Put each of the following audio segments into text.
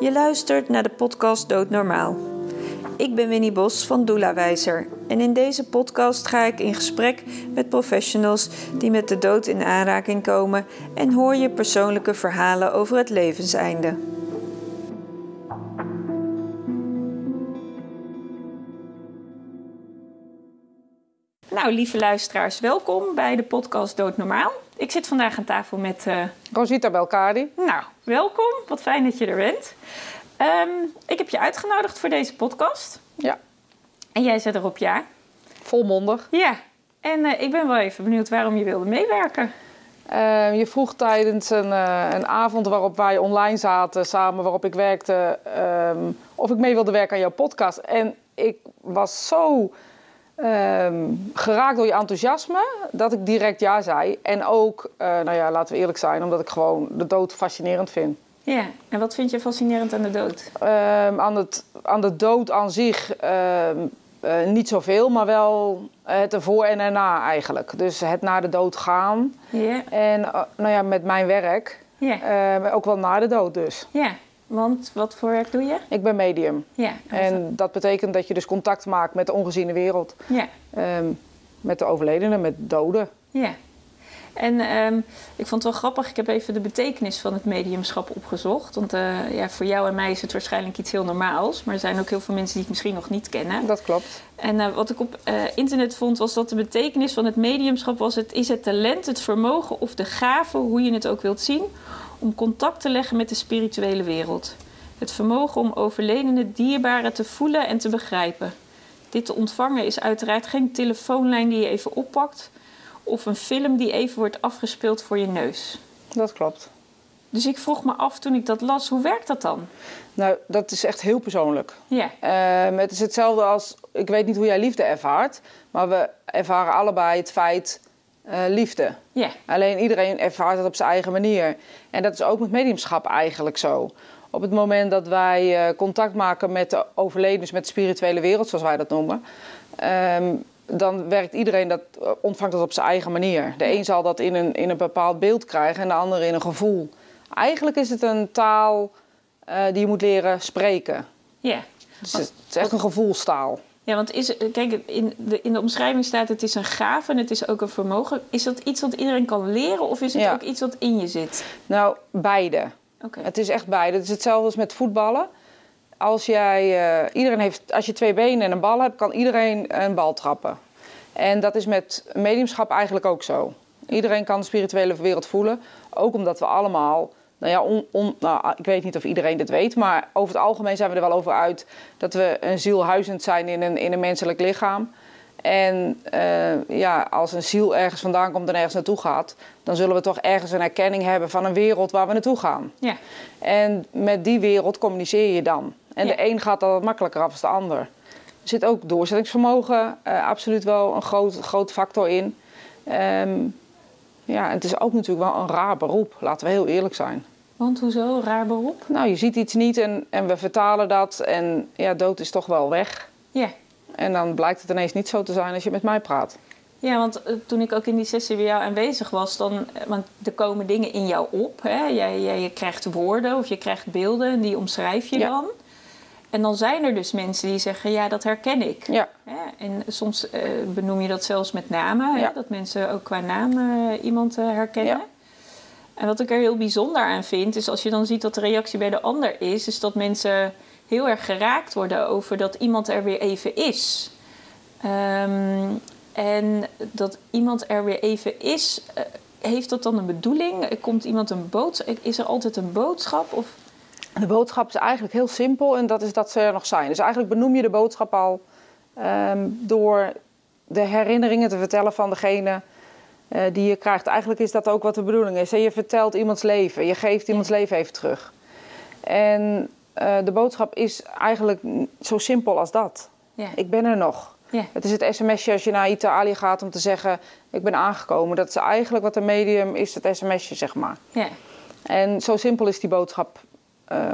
Je luistert naar de podcast Doodnormaal. Ik ben Winnie Bos van Doelawijzer en in deze podcast ga ik in gesprek met professionals die met de dood in aanraking komen en hoor je persoonlijke verhalen over het levenseinde. Nou, lieve luisteraars, welkom bij de podcast Doodnormaal. Ik zit vandaag aan tafel met. Uh... Rosita Belkadi. Nou, welkom. Wat fijn dat je er bent. Um, ik heb je uitgenodigd voor deze podcast. Ja. En jij zet erop ja. Volmondig. Ja. En uh, ik ben wel even benieuwd waarom je wilde meewerken. Uh, je vroeg tijdens een, uh, een, avond waarop wij online zaten, samen waarop ik werkte, um, of ik mee wilde werken aan jouw podcast. En ik was zo um, geraakt door je enthousiasme dat ik direct ja zei. En ook, uh, nou ja, laten we eerlijk zijn, omdat ik gewoon de dood fascinerend vind. Ja, en wat vind je fascinerend aan de dood? Um, aan, het, aan de dood aan zich um, uh, niet zoveel, maar wel het ervoor en erna eigenlijk. Dus het naar de dood gaan. Ja. En uh, nou ja, met mijn werk ja. ook wel na de dood dus. Ja, want wat voor werk doe je? Ik ben medium. Ja. En dat betekent dat je dus contact maakt met de ongeziene wereld. Ja. Um, met de overledenen, met doden. Ja. En um, ik vond het wel grappig, ik heb even de betekenis van het mediumschap opgezocht. Want uh, ja, voor jou en mij is het waarschijnlijk iets heel normaals. Maar er zijn ook heel veel mensen die het misschien nog niet kennen. Dat klopt. En uh, wat ik op uh, internet vond, was dat de betekenis van het mediumschap was... het is het talent, het vermogen of de gave, hoe je het ook wilt zien... om contact te leggen met de spirituele wereld. Het vermogen om overledene dierbaren te voelen en te begrijpen. Dit te ontvangen is uiteraard geen telefoonlijn die je even oppakt of een film die even wordt afgespeeld voor je neus. Dat klopt. Dus ik vroeg me af toen ik dat las, hoe werkt dat dan? Nou, dat is echt heel persoonlijk. Ja. Uh, het is hetzelfde als, ik weet niet hoe jij liefde ervaart, maar we ervaren allebei het feit uh, liefde. Ja. Alleen iedereen ervaart het op zijn eigen manier. En dat is ook met mediumschap eigenlijk zo. Op het moment dat wij uh, contact maken met de overledens, met de spirituele wereld, zoals wij dat noemen, um, dan werkt iedereen dat, ontvangt dat op zijn eigen manier. De een zal dat in een, in een bepaald beeld krijgen en de ander in een gevoel. Eigenlijk is het een taal uh, die je moet leren spreken. Ja. Dus het is echt een gevoelstaal. Ja, want is, kijk, in de, in de omschrijving staat het is een gave en het is ook een vermogen. Is dat iets wat iedereen kan leren of is het Ja. ook iets wat in je zit? Nou, beide. Oké. Het is echt beide. Het is hetzelfde als met voetballen. Als, jij, uh, iedereen heeft, als je twee benen en een bal hebt, kan iedereen een bal trappen. En dat is met mediumschap eigenlijk ook zo. Iedereen kan de spirituele wereld voelen. Ook omdat we allemaal, nou ja, on, on, nou, ik weet niet of iedereen dit weet, maar over het algemeen zijn we er wel over uit dat we een ziel huizend zijn in een, in een menselijk lichaam. En uh, ja, als een ziel ergens vandaan komt en ergens naartoe gaat, dan zullen we toch ergens een erkenning hebben van een wereld waar we naartoe gaan. Ja. En met die wereld communiceer je dan. En Ja. de een gaat dat wat makkelijker af dan de ander. Er zit ook doorzettingsvermogen uh, absoluut wel een groot, groot factor in. Um, ja, het is ook natuurlijk wel een raar beroep, laten we heel eerlijk zijn. Want hoezo? Raar beroep? Nou, je ziet iets niet en, en we vertalen dat en ja, dood is toch wel weg. Ja. En dan blijkt het ineens niet zo te zijn als je met mij praat. Ja, want uh, toen ik ook in die sessie bij jou aanwezig was, dan, uh, want er komen dingen in jou op. Hè? Jij, jij, je krijgt woorden of je krijgt beelden en die omschrijf je Ja. dan. En dan zijn er dus mensen die zeggen, ja, dat herken ik. Ja? En soms uh, benoem je dat zelfs met namen, hè? Ja. dat mensen ook qua naam uh, iemand uh, herkennen. Ja. En wat ik er heel bijzonder aan vind, is als je dan ziet dat de reactie bij de ander is, is dat mensen heel erg geraakt worden over dat iemand er weer even is. Um, en dat iemand er weer even is, heeft dat dan een bedoeling? Komt iemand een boodschap? Is er altijd een boodschap? Of... de boodschap is eigenlijk heel simpel en dat is dat ze er nog zijn. Dus eigenlijk benoem je de boodschap al um, door de herinneringen te vertellen van degene uh, die je krijgt. Eigenlijk is dat ook wat de bedoeling is. Je vertelt iemands leven, je geeft iemands leven even terug. En uh, de boodschap is eigenlijk zo simpel als dat. Ja. Ik ben er nog. Ja. Het is het sms'je als je naar Italië gaat om te zeggen... ik ben aangekomen. Dat is eigenlijk wat een medium is, het sms'je, zeg maar. Ja. En zo simpel is die boodschap. Uh,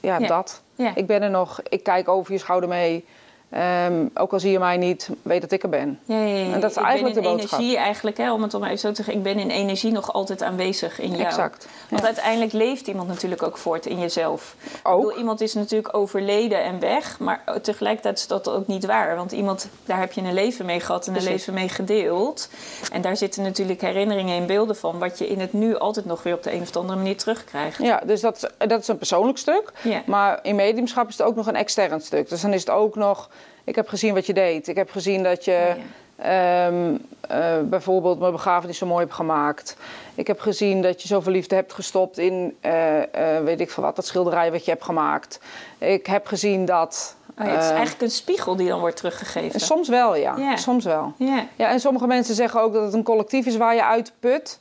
ja, Ja. dat. Ja. Ik ben er nog. Ik kijk over je schouder mee. Ehm, ook al zie je mij niet, weet dat ik er ben. Ja, ja, ja. En dat is ik eigenlijk ben in de boodschap. energie eigenlijk, hè, om het maar even zo te zeggen. Ik ben in energie nog altijd aanwezig in jou. Exact. Want uiteindelijk leeft iemand natuurlijk ook voort in jezelf. Ook. Ik bedoel, iemand is natuurlijk overleden en weg, maar tegelijkertijd is dat ook niet waar. Want iemand, daar heb je een leven mee gehad en een leven mee gedeeld. En daar zitten natuurlijk herinneringen en beelden van, wat je in het nu altijd nog weer op de een of andere manier terugkrijgt. Ja, dus dat, is- dat is een persoonlijk stuk. Ja. Maar in mediumschap is het ook nog een extern stuk. Dus dan is het ook nog, ik heb gezien wat je deed. Ik heb gezien dat je Ja, ehm, eh, bijvoorbeeld mijn begrafenis zo mooi hebt gemaakt. Ik heb gezien dat je zoveel liefde hebt gestopt in, eh, eh, weet ik veel wat, dat schilderij wat je hebt gemaakt. Ik heb gezien dat... Oh ja, het is eh, eigenlijk een spiegel die dan wordt teruggegeven. soms wel, ja. Soms wel. Ja, Ja, en sommige mensen zeggen ook dat het een collectief is waar je uit put.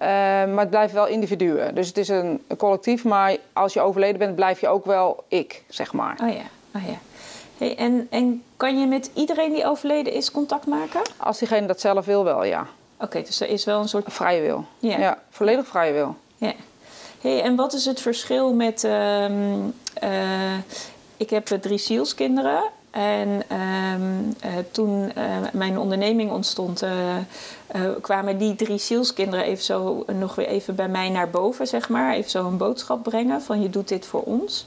Eh, maar het blijft wel individuen. Dus het is een, een collectief, maar als je overleden bent, blijf je ook wel ik, zeg maar. oh ja, oh ja. Hey, en, en kan je met iedereen die overleden is contact maken? Als diegene dat zelf wil, wel, ja. Oké, dus er is wel een soort Vrije wil. Ja. Ja, volledig vrije wil. Ja. Hey, en wat is het verschil met... ehm, eh, ik heb eh, drie zielskinderen. En ehm, eh, toen mijn onderneming ontstond... kwamen die drie zielskinderen even zo nog weer even bij mij naar boven, zeg maar. Even zo een boodschap brengen van je doet dit voor ons.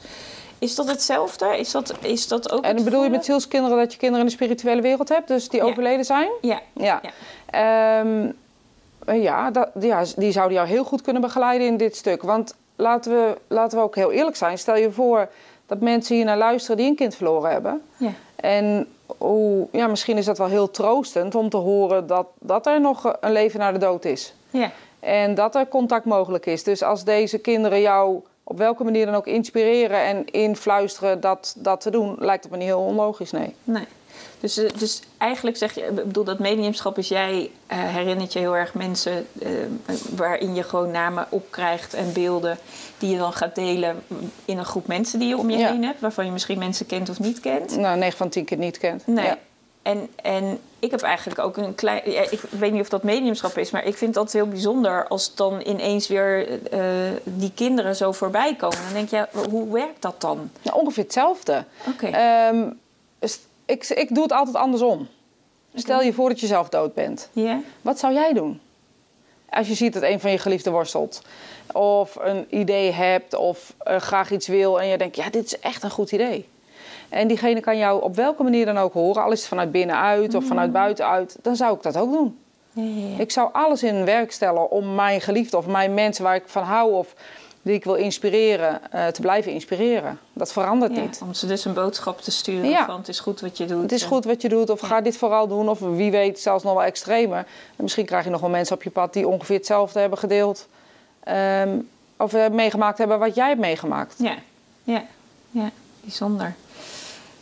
Is dat hetzelfde? Is dat, is dat ook En bedoel je met zielskinderen dat je kinderen in de spirituele wereld hebt, dus die Ja. overleden zijn? Ja, Ja. Ja. Ehm, eh, ja, dat, ja, die zouden jou heel goed kunnen begeleiden in dit stuk. Want laten we, laten we ook heel eerlijk zijn. Stel je voor dat mensen hier naar luisteren die een kind verloren hebben. ja, En hoe, ja, misschien is dat wel heel troostend om te horen dat, dat er nog een leven na de dood is. ja. En dat er contact mogelijk is. Dus als deze kinderen jou op welke manier dan ook inspireren en influisteren dat, dat te doen, lijkt het me niet heel onlogisch, nee. Nee. Dus, eh, dus eigenlijk zeg je, ik bedoel, dat mediumschap is jij eh, herinnert je heel erg mensen eh, waarin je gewoon namen opkrijgt en beelden die je dan gaat delen in een groep mensen die je om je Ja. heen hebt, waarvan je misschien mensen kent of niet kent. Nou, 9 van 10 keer niet kent. Nee. Ja. En, en ik heb eigenlijk ook een klein. ja, ik weet niet of dat mediumschap is, maar ik vind dat heel bijzonder als dan ineens weer eh, die kinderen zo voorbij komen. Dan denk je, hoe werkt dat dan? Nou, ongeveer hetzelfde. Oké. Ehm, ik, ik doe het altijd andersom. Stel je voor dat je zelf dood bent. Ja? Wat zou jij doen? Als je ziet dat een van je geliefden worstelt. Of een idee hebt of eh, graag iets wil en je denkt, ja, dit is echt een goed idee. En diegene kan jou op welke manier dan ook horen, al is het vanuit binnenuit of vanuit buitenuit, dan zou ik dat ook doen. Ja. Ik zou alles in werk stellen om mijn geliefde of mijn mensen waar ik van hou of die ik wil inspireren, eh, te blijven inspireren. Dat verandert Ja, niet. om ze dus een boodschap te sturen Ja. van het is goed wat je doet. Het is En- goed wat je doet, of ga dit vooral doen, of wie weet zelfs nog wel extremer. En misschien krijg je nog wel mensen op je pad die ongeveer hetzelfde hebben gedeeld. ehm, of eh, meegemaakt hebben wat jij hebt meegemaakt. Ja, ja, ja, bijzonder.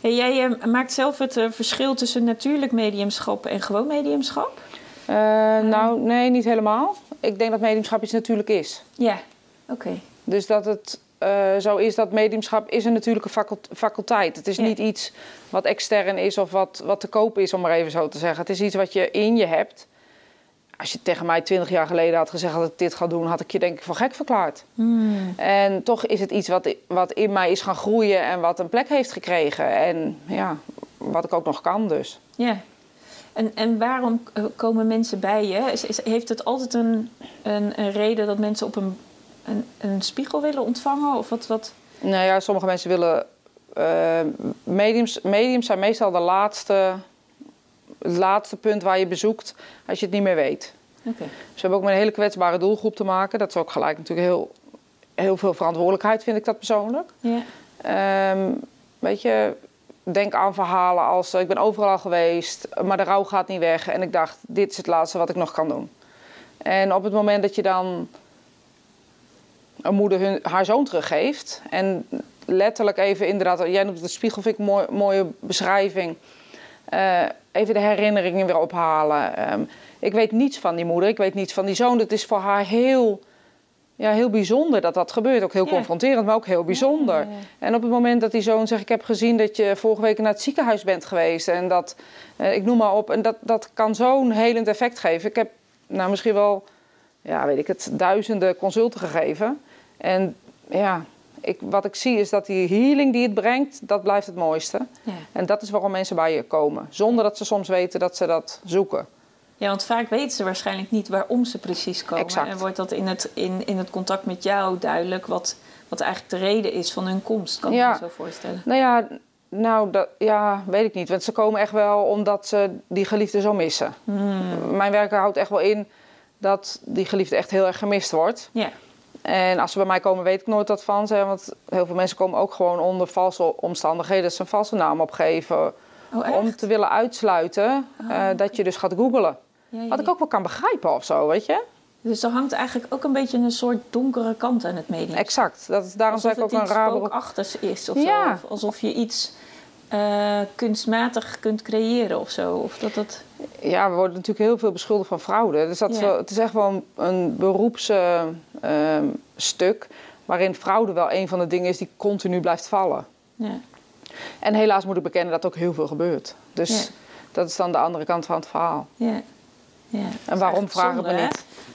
Hey, jij eh, maakt zelf het eh, verschil tussen natuurlijk mediumschap en gewoon mediumschap? Eh, Nou, nee, niet helemaal. Ik denk dat mediumschap iets natuurlijk is. Ja, oké. Dus dat het zo is dat mediumschap is een natuurlijke facult- faculteit. Het is Ja. niet iets wat extern is of wat, wat te koop is, om maar even zo te zeggen. Het is iets wat je in je hebt. Als je tegen mij twintig jaar geleden had gezegd dat ik dit ga doen, had ik je denk ik voor gek verklaard. Hmm. En toch is het iets wat, wat in mij is gaan groeien en wat een plek heeft gekregen. En ja, wat ik ook nog kan dus. Ja. En, en waarom eh, komen mensen bij je? Is, is- heeft het altijd een, een, een reden dat mensen op een, een, een spiegel willen ontvangen? Of wat? wat? Nou ja, sommige mensen willen... eh, mediums, mediums zijn meestal de laatste, het laatste punt waar je bezoekt als je het niet meer weet. Dus we hebben ook met een hele kwetsbare doelgroep te maken. Dat is ook gelijk natuurlijk heel, heel veel verantwoordelijkheid, vind ik dat persoonlijk. Ja. Ehm, weet je, denk aan verhalen als... ik ben overal al geweest, maar de rouw gaat niet weg. En ik dacht, dit is het laatste wat ik nog kan doen. En op het moment dat je dan een moeder hun, haar zoon teruggeeft... en letterlijk even inderdaad... jij noemt het de spiegel, vind ik een mooi, mooie beschrijving... Eh, even de herinneringen weer ophalen. Ehm, ik weet niets van die moeder, ik weet niets van die zoon. Het is voor haar heel, ja, heel bijzonder dat dat gebeurt. Ook heel Ja. confronterend, maar ook heel bijzonder. Ja, ja, ja. En op het moment dat die zoon zegt: Ik heb gezien dat je vorige week naar het ziekenhuis bent geweest. En dat, eh, ik noem maar op. En dat, dat kan zo'n helend effect geven. Ik heb nou, misschien wel, ja, weet ik het, duizenden consulten gegeven. En ja, ik, wat ik zie is dat die healing die het brengt, dat blijft het mooiste. Ja. En dat is waarom mensen bij je komen. Zonder dat ze soms weten dat ze dat zoeken. Ja, want vaak weten ze waarschijnlijk niet waarom ze precies komen. Exact. En wordt dat in het, in, in het contact met jou duidelijk wat, wat eigenlijk de reden is van hun komst, kan Ja. ik me zo voorstellen. Nou ja, nou, dat, ja, weet ik niet. Want ze komen echt wel omdat ze die geliefde zo missen. Hmm. Mijn werk houdt echt wel in dat die geliefde echt heel erg gemist wordt. Ja, En als ze bij mij komen, weet ik nooit wat van ze. Want heel veel mensen komen ook gewoon onder valse omstandigheden. Dat ze een valse naam opgeven. oh? Om te willen uitsluiten eh, dat je dus gaat googelen. Ja, ja, Wat ik ook wel kan begrijpen of zo, weet je? Dus er hangt eigenlijk ook een beetje een soort donkere kant aan het medium. Exact. Dat is, daarom alsof zeg ik het ook een iets raar beroep. spookachtigs is of Ja. zo. Of alsof je iets eh, kunstmatig kunt creëren of zo. Of dat dat... Ja, we worden natuurlijk heel veel beschuldigd van fraude. Dus dat is Ja. wel, het is echt wel een, een beroepsstuk waarin fraude wel een van de dingen is die continu blijft vallen. Ja. En helaas moet ik bekennen dat ook heel veel gebeurt. Dus Ja. dat is dan de andere kant van het verhaal. Ja. Ja. En waarom vragen we hè?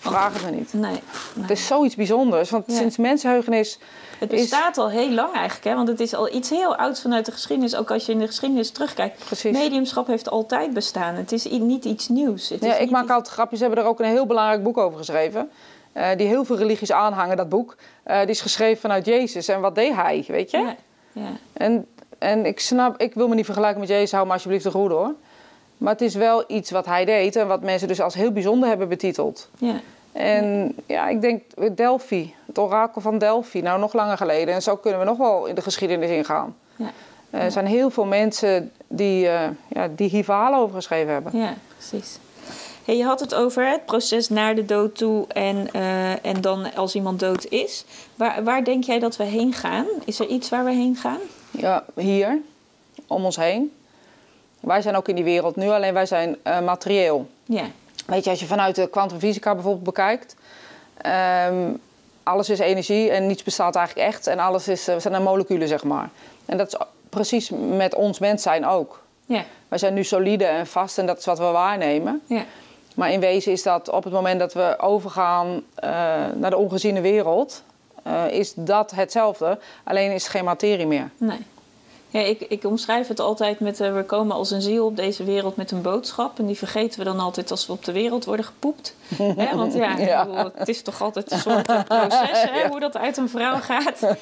Niet? Vragen we niet. Nee. nee. Het is zoiets bijzonders, want Ja. sinds mensenheugenis Het is- bestaat al heel lang eigenlijk, hè? want het is al iets heel ouds vanuit de geschiedenis. Ook als je in de geschiedenis terugkijkt. Precies. Mediumschap heeft altijd bestaan. Het is niet iets nieuws. Het Ja, is ik maak iets- altijd grapjes. Ze hebben er ook een heel belangrijk boek over geschreven. eh, die heel veel religies aanhangen, dat boek. Eh, die is geschreven vanuit Jezus. En wat deed hij, weet je? Ja, ja. En, en ik snap, ik wil me niet vergelijken met Jezus, hou me alsjeblieft de goede hoor. Maar het is wel iets wat hij deed en wat mensen dus als heel bijzonder hebben betiteld. ja. En ja, ik denk Delphi, het orakel van Delphi, nou nog langer geleden. En zo kunnen we nog wel in de geschiedenis ingaan. Ja. Eh, Er zijn heel veel mensen die, eh, ja, die hier verhalen over geschreven hebben. Ja, precies. Hey, je had het over het proces naar de dood toe en, eh, en dan als iemand dood is. Waar, waar denk jij dat we heen gaan? Is er iets waar we heen gaan? Ja, hier, om ons heen. Wij zijn ook in die wereld nu, alleen wij zijn eh, materieel. Ja, Weet je, als je vanuit de kwantumfysica bijvoorbeeld bekijkt... ehm, alles is energie en niets bestaat eigenlijk echt. En alles is, eh, zijn er moleculen, zeg maar. En dat is precies met ons mens zijn ook. ja, Wij zijn nu solide en vast en dat is wat we waarnemen. Maar in wezen is dat op het moment dat we overgaan eh, naar de ongeziene wereld... eh, is dat hetzelfde, alleen is het geen materie meer. Nee. Ja, ik, ik omschrijf het altijd met eh, we komen als een ziel op deze wereld met een boodschap. En die vergeten we dan altijd als we op de wereld worden gepoept. hè? Want ja, ik Ja. bedoel, het is toch altijd een soort eh, proces hè? hoe dat uit een vrouw gaat.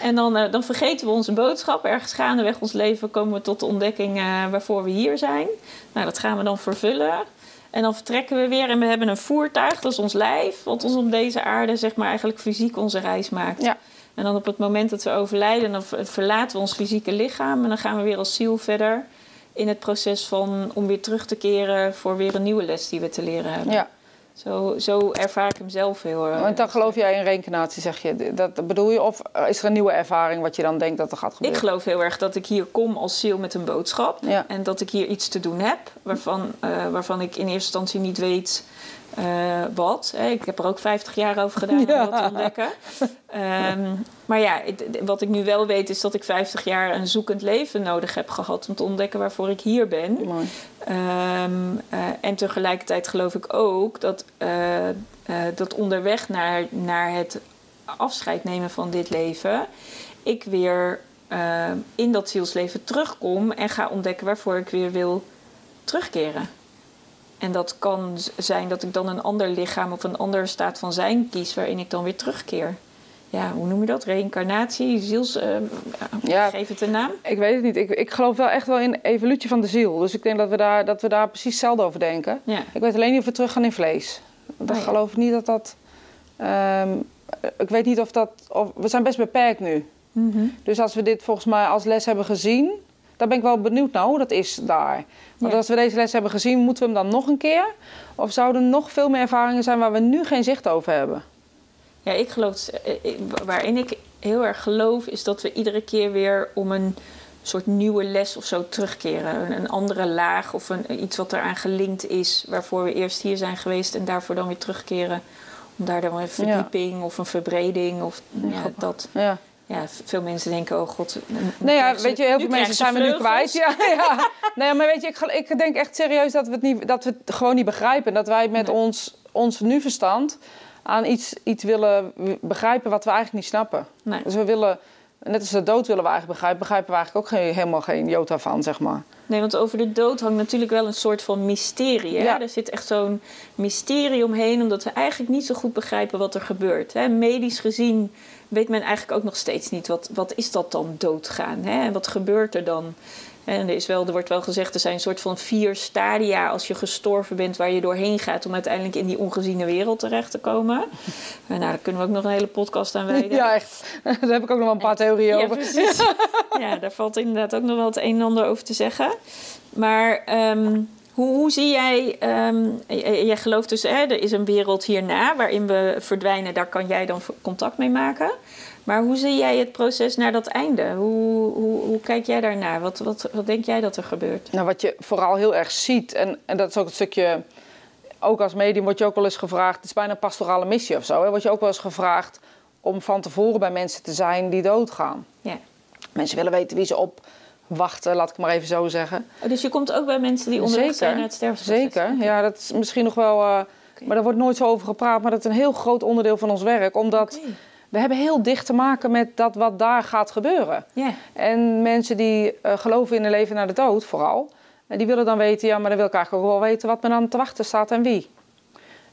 En dan, eh, dan vergeten we onze boodschap. Ergens gaandeweg ons leven komen we tot de ontdekking waarvoor we hier zijn. Nou, dat gaan we dan vervullen. En dan vertrekken we weer en we hebben een voertuig, dat is ons lijf, wat ons op deze aarde zeg maar eigenlijk fysiek onze reis maakt. Ja. En dan op het moment dat we overlijden, dan ver- verlaten we ons fysieke lichaam en dan gaan we weer als ziel verder in het proces van om weer terug te keren voor weer een nieuwe les die we te leren hebben. Ja. Zo, zo ervaar ik hem zelf heel erg. Want dan geloof jij in reïncarnatie, zeg je. Dat bedoel je? Of is er een nieuwe ervaring wat je dan denkt dat er gaat Ik gebeuren? geloof heel erg dat ik hier kom als ziel met een boodschap. Ja. En dat ik hier iets te doen heb waarvan, eh, waarvan ik in eerste instantie niet weet eh, wat. Hè, Ik heb er ook 50 jaar over gedaan Ja. om dat te ontdekken. Ehm, maar ja, wat ik nu wel weet is dat ik 50 jaar een zoekend leven nodig heb gehad om te ontdekken waarvoor ik hier ben. Ehm, eh, en tegelijkertijd geloof ik ook dat, eh, eh, dat onderweg naar, naar het afscheid nemen van dit leven, ik weer eh, in dat zielsleven terugkom en ga ontdekken waarvoor ik weer wil terugkeren. En dat kan zijn dat ik dan een ander lichaam of een andere staat van zijn kies waarin ik dan weer terugkeer. Ja, hoe noem je dat? Reïncarnatie, ziels. eh, Ja. Geef het een naam. Ik weet het niet. Ik, ik geloof wel echt wel in evolutie van de ziel. Dus ik denk dat we daar, dat we daar precies hetzelfde over denken. Ja. Ik weet alleen niet of we terug gaan in vlees. Dan Oh ja. geloof ik niet dat dat... ehm, ik weet niet of dat... Of, we zijn best beperkt nu. Mhm. Dus als we dit volgens mij als les hebben gezien... Daar ben ik wel benieuwd naar hoe dat is daar. Want Ja. als we deze les hebben gezien, moeten we hem dan nog een keer? Of zouden er nog veel meer ervaringen zijn waar we nu geen zicht over hebben? Ja, ik geloof, eh, eh, waarin ik heel erg geloof, is dat we iedere keer weer om een soort nieuwe les of zo terugkeren. Een, andere laag of een, iets wat eraan gelinkt is, waarvoor we eerst hier zijn geweest en daarvoor dan weer terugkeren. Om daar dan een verdieping of een verbreding of ja, dat. Ja. Ja, veel mensen denken, oh god. Nou ja, weet je, heel veel mensen zijn we nu kwijt. Ja, ja. Nee, maar weet je, ik, ik denk echt serieus dat we het, niet, dat we het gewoon niet begrijpen. Dat wij met Nee. ons, ons nu verstand aan iets, iets willen begrijpen wat we eigenlijk niet snappen. Nee. Dus we willen, net als de dood willen we eigenlijk begrijpen, begrijpen we eigenlijk ook geen, helemaal geen jota van, zeg maar. Nee, want over de dood hangt natuurlijk wel een soort van mysterie. Hè? Ja. Er zit echt zo'n mysterie omheen, omdat we eigenlijk niet zo goed begrijpen wat er gebeurt. Hè? Medisch gezien weet men eigenlijk ook nog steeds niet wat, wat is dat dan doodgaan. Hè? En wat gebeurt er dan? En er, is wel, er wordt wel gezegd, er zijn een soort van vier stadia als je gestorven bent, waar je doorheen gaat om uiteindelijk in die ongeziene wereld terecht te komen. En nou, daar kunnen we ook nog een hele podcast aan wijden. Ja, echt. Daar heb ik ook nog wel een paar theorieën Ja, over. precies. ja, daar valt inderdaad ook nog wel het een en ander over te zeggen. Maar ehm, hoe, hoe zie jij... ehm, jij gelooft dus, hè, er is een wereld hierna waarin we verdwijnen. Daar kan jij dan contact mee maken. Maar hoe zie jij het proces naar dat einde? Hoe, hoe, hoe kijk jij daarnaar? Wat, wat, wat denk jij dat er gebeurt? Nou, wat je vooral heel erg ziet, en, en dat is ook het stukje... Ook als medium word je ook wel eens gevraagd... Het is bijna een pastorale missie of zo. Hè, word je ook wel eens gevraagd om van tevoren bij mensen te zijn die doodgaan. Ja. Mensen willen weten wie ze opwachten, laat ik maar even zo zeggen. Oh, dus je komt ook bij mensen die onderweg zijn naar het sterfproces? Zeker, ja, dat is misschien nog wel... eh, Maar daar wordt nooit zo over gepraat, maar dat is een heel groot onderdeel van ons werk. Omdat we hebben heel dicht te maken met dat wat daar gaat gebeuren. Ja. En mensen die eh, geloven in een leven na de dood, vooral, en die willen dan weten, ja, maar dan wil ik eigenlijk ook wel weten wat me dan te wachten staat en wie.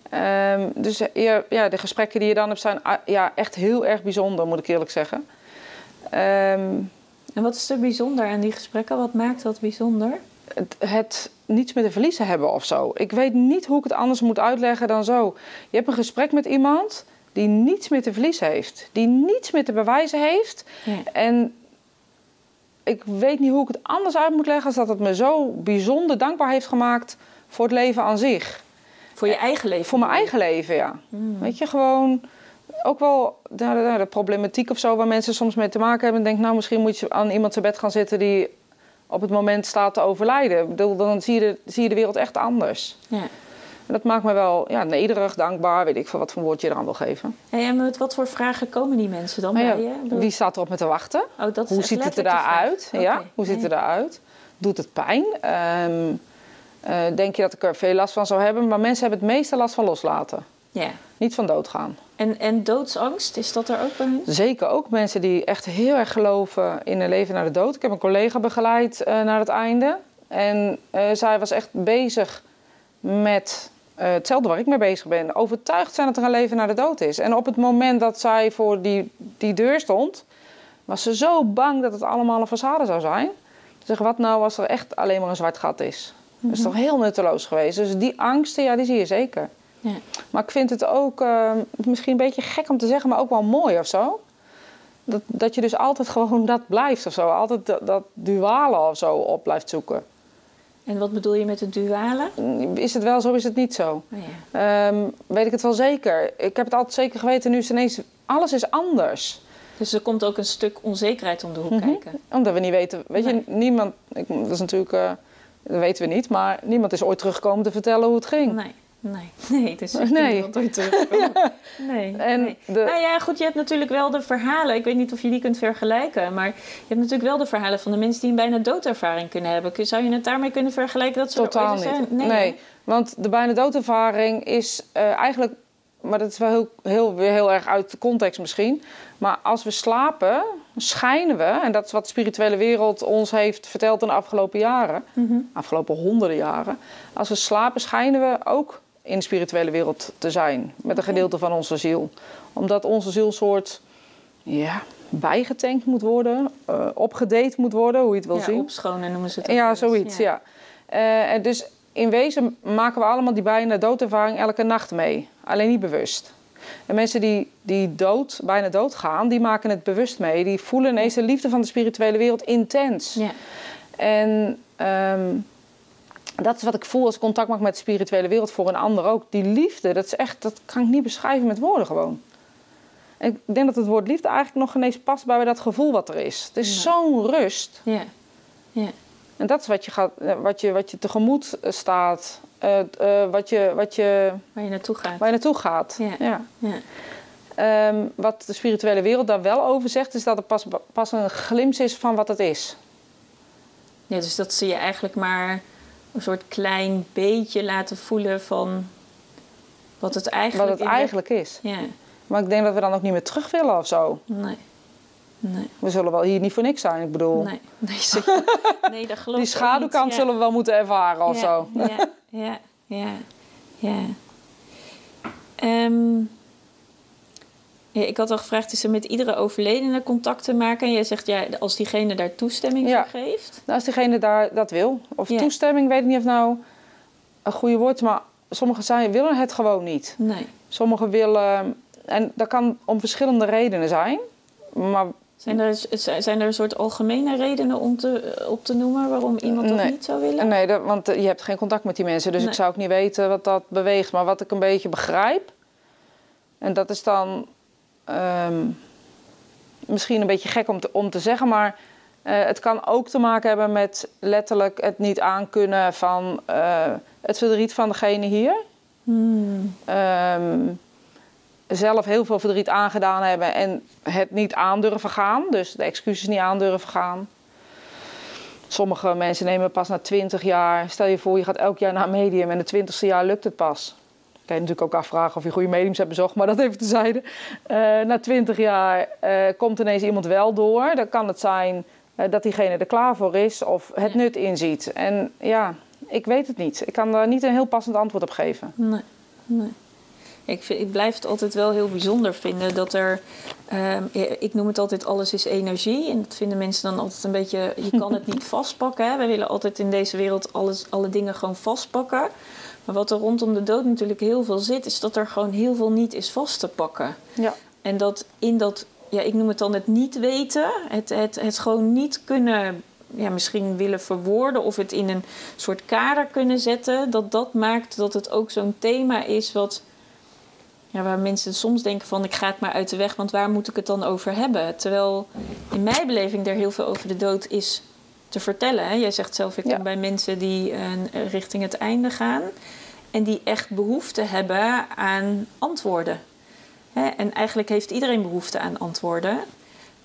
Ehm, dus eh, ja, ja, de gesprekken die je dan hebt zijn ah, ja, echt heel erg bijzonder, moet ik eerlijk zeggen. Ehm, En wat is er bijzonder aan die gesprekken? Wat maakt dat bijzonder? het, het niets meer te verliezen hebben of zo. Ik weet niet hoe ik het anders moet uitleggen dan zo. Je hebt een gesprek met iemand die niets meer te verliezen heeft, die niets meer te bewijzen heeft. Ja. En ik weet niet hoe ik het anders uit moet leggen als dat het me zo bijzonder dankbaar heeft gemaakt voor het leven aan zich. Voor je eigen leven? Voor mijn eigen leven, ja. Hmm. Weet je, gewoon ook wel de, de, de problematiek of zo waar mensen soms mee te maken hebben. En denk, nou, misschien moet je aan iemand zijn bed gaan zitten die op het moment staat te overlijden. Ik bedoel, dan zie je, de, zie je de wereld echt anders. Ja. En dat maakt me wel ja, nederig, dankbaar, weet ik veel wat voor woord je eraan wil geven. Hey, en met wat voor vragen komen die mensen dan Maar bij je? wie staat erop me te wachten? Oh, dat Hoe ziet het er daaruit? Ja, hoe ziet het eruit? Doet het pijn? Ehm, eh, denk je dat ik er veel last van zou hebben? Maar mensen hebben het meeste last van loslaten. Ja. Niet van doodgaan. En, en doodsangst, is dat er ook bij hen? Zeker ook mensen die echt heel erg geloven in een leven na de dood. Ik heb een collega begeleid eh, naar het einde. En eh, zij was echt bezig met eh, hetzelfde waar ik mee bezig ben. Overtuigd zijn dat er een leven na de dood is. En op het moment dat zij voor die, die deur stond, was ze zo bang dat het allemaal een façade zou zijn. Zeg, wat nou als er echt alleen maar een zwart gat is? Dat is toch heel nutteloos geweest. Dus die angsten, ja, die zie je zeker. Ja. Maar ik vind het ook eh, misschien een beetje gek om te zeggen, maar ook wel mooi of zo. Dat, dat je dus altijd gewoon dat blijft of zo. Altijd dat, dat duale of zo op blijft zoeken. En wat bedoel je met het duale? Is het wel zo, is het niet zo? Oh, ja. Ehm, weet ik het wel zeker. Ik heb het altijd zeker geweten, nu is ineens... Alles is anders. Dus er komt ook een stuk onzekerheid om de hoek Mhm. kijken. Omdat we niet weten... Weet Nee. je, niemand... Ik, dat is natuurlijk... eh, dat weten we niet. Maar niemand is ooit teruggekomen te vertellen hoe het ging. Nee, nee, nee. Dus ik Nee. nee. ooit terugkomen. Nee, En nee. de- Nou ja, goed, je hebt natuurlijk wel de verhalen. Ik weet niet of je die kunt vergelijken. Maar je hebt natuurlijk wel de verhalen van de mensen die een bijna doodervaring kunnen hebben. Zou je het daarmee kunnen vergelijken dat ze Totaal niet. zijn? Nee, want de bijna doodervaring is eh, eigenlijk, maar dat is wel heel, heel, weer heel erg uit de context misschien. Maar als we slapen, schijnen we, en dat is wat de spirituele wereld ons heeft verteld in de afgelopen jaren, Mhm. afgelopen honderden jaren. Als we slapen, schijnen we ook in de spirituele wereld te zijn, met een gedeelte van onze ziel. Omdat onze ziel een soort, ja, bijgetankt moet worden, eh opgedate moet worden, hoe je het wil Ja, zien. opschonen noemen ze het ook Ja, eens. zoiets, ja. Eh, en dus in wezen maken we allemaal die bijna doodervaring elke nacht mee. Alleen niet bewust. En mensen die, die dood, bijna doodgaan, die maken het bewust mee. Die voelen ineens de liefde van de spirituele wereld intens. Ja. En ehm, dat is wat ik voel als ik contact maak met de spirituele wereld voor een ander ook. Die liefde, dat is echt, dat kan ik niet beschrijven met woorden gewoon. En ik denk dat het woord liefde eigenlijk nog ineens past bij dat gevoel wat er is. Het is Ja. zo'n rust. Ja. ja. En dat is wat je, gaat, eh, wat je, wat je tegemoet eh, staat. eh, wat je, wat je, Waar je naartoe gaat. waar je naartoe gaat. Ja. Ja. Ja. Ehm, wat de spirituele wereld daar wel over zegt, is dat er pas, pas een glimp is van wat het is. ja, dus dat ze je eigenlijk maar een soort klein beetje laten voelen van Wat het wat eigenlijk, het in de- eigenlijk is. Ja, Maar ik denk dat we dan ook niet meer terug willen of zo. nee. Nee, We zullen wel hier niet voor niks zijn. Ik bedoel, nee, nee, zeker. nee dat geloof die ik ook schaduwkant niet. Ja. zullen we wel moeten ervaren of ja, zo. Ja, ja, ja, ja. Ehm, ja, ik had al gevraagd, is er met iedere overledene contact te maken? En jij zegt, ja, als diegene daar toestemming Ja. voor geeft. Nou, als diegene daar dat wil. Of Ja. toestemming, weet ik niet of nou een goede woord is. Maar sommigen zijn, willen het gewoon niet. Nee. Sommigen willen... En dat kan om verschillende redenen zijn. Maar Zijn er, zijn er een soort algemene redenen om te, op te noemen waarom iemand dat Nee. niet zou willen? nee, dat, want eh, je hebt geen contact met die mensen. Dus Nee. ik zou ook niet weten wat dat beweegt. Maar wat ik een beetje begrijp... En dat is dan ehm, misschien een beetje gek om te, om te zeggen... maar eh, het kan ook te maken hebben met letterlijk het niet aankunnen van eh, het verdriet van degene hier. Hmm. Ehm, zelf heel veel verdriet aangedaan hebben en het niet aandurven gaan. Dus de excuses niet aandurven gaan. Sommige mensen nemen pas na 20 jaar. Stel je voor, je gaat elk jaar naar een medium en het 20ste jaar lukt het pas. Kan je natuurlijk ook afvragen of je goede mediums hebt bezocht, maar dat even tezijde. Eh na 20 jaar eh, komt ineens iemand wel door. Dan kan het zijn eh, dat diegene er klaar voor is of het nut inziet. En ja, ik weet het niet. Ik kan daar niet een heel passend antwoord op geven. Nee, nee. Ik, vind, ik blijf het altijd wel heel bijzonder vinden dat er. ehm, ik noem het altijd alles is energie. En dat vinden mensen dan altijd een beetje. Je kan het niet vastpakken. Hè? Wij willen altijd in deze wereld alles, alle dingen gewoon vastpakken. Maar wat er rondom de dood natuurlijk heel veel zit, is dat er gewoon heel veel niet is vast te pakken. Ja. En dat in dat, ja, ik noem het dan het niet weten, het, het, het gewoon niet kunnen, ja, misschien willen verwoorden of het in een soort kader kunnen zetten, dat dat maakt dat het ook zo'n thema is wat, ja, waar mensen soms denken van ik ga het maar uit de weg, want waar moet ik het dan over hebben? Terwijl in mijn beleving er heel veel over de dood is te vertellen. Hè? Jij zegt zelf, ik Ja. kom bij mensen die eh, richting het einde gaan en die echt behoefte hebben aan antwoorden. Hè, en eigenlijk heeft iedereen behoefte aan antwoorden.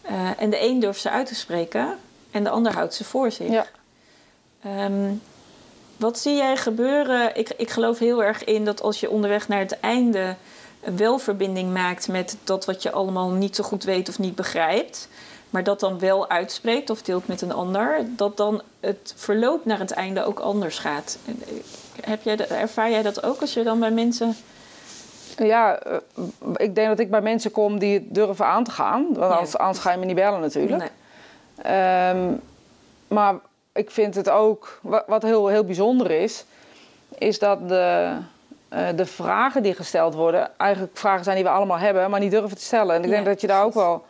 Eh, en de een durft ze uit te spreken en de ander houdt ze voor zich. Ja. Ehm, wat zie jij gebeuren? Ik, ik geloof heel erg in dat als je onderweg naar het einde wel verbinding maakt met dat wat je allemaal niet zo goed weet of niet begrijpt, maar dat dan wel uitspreekt of deelt met een ander, dat dan het verloop naar het einde ook anders gaat. Heb jij, ervaar jij dat ook als je dan bij mensen. Ja, eh, ik denk dat ik bij mensen kom die het durven aan te gaan. Want Ja. anders, anders ga je me niet bellen natuurlijk. Nee. Ehm, maar ik vind het ook, wa- wat heel, heel bijzonder is, is dat de, eh, de vragen die gesteld worden, eigenlijk vragen zijn die we allemaal hebben, maar niet durven te stellen. En ik denk Ja, dat je daar ook wel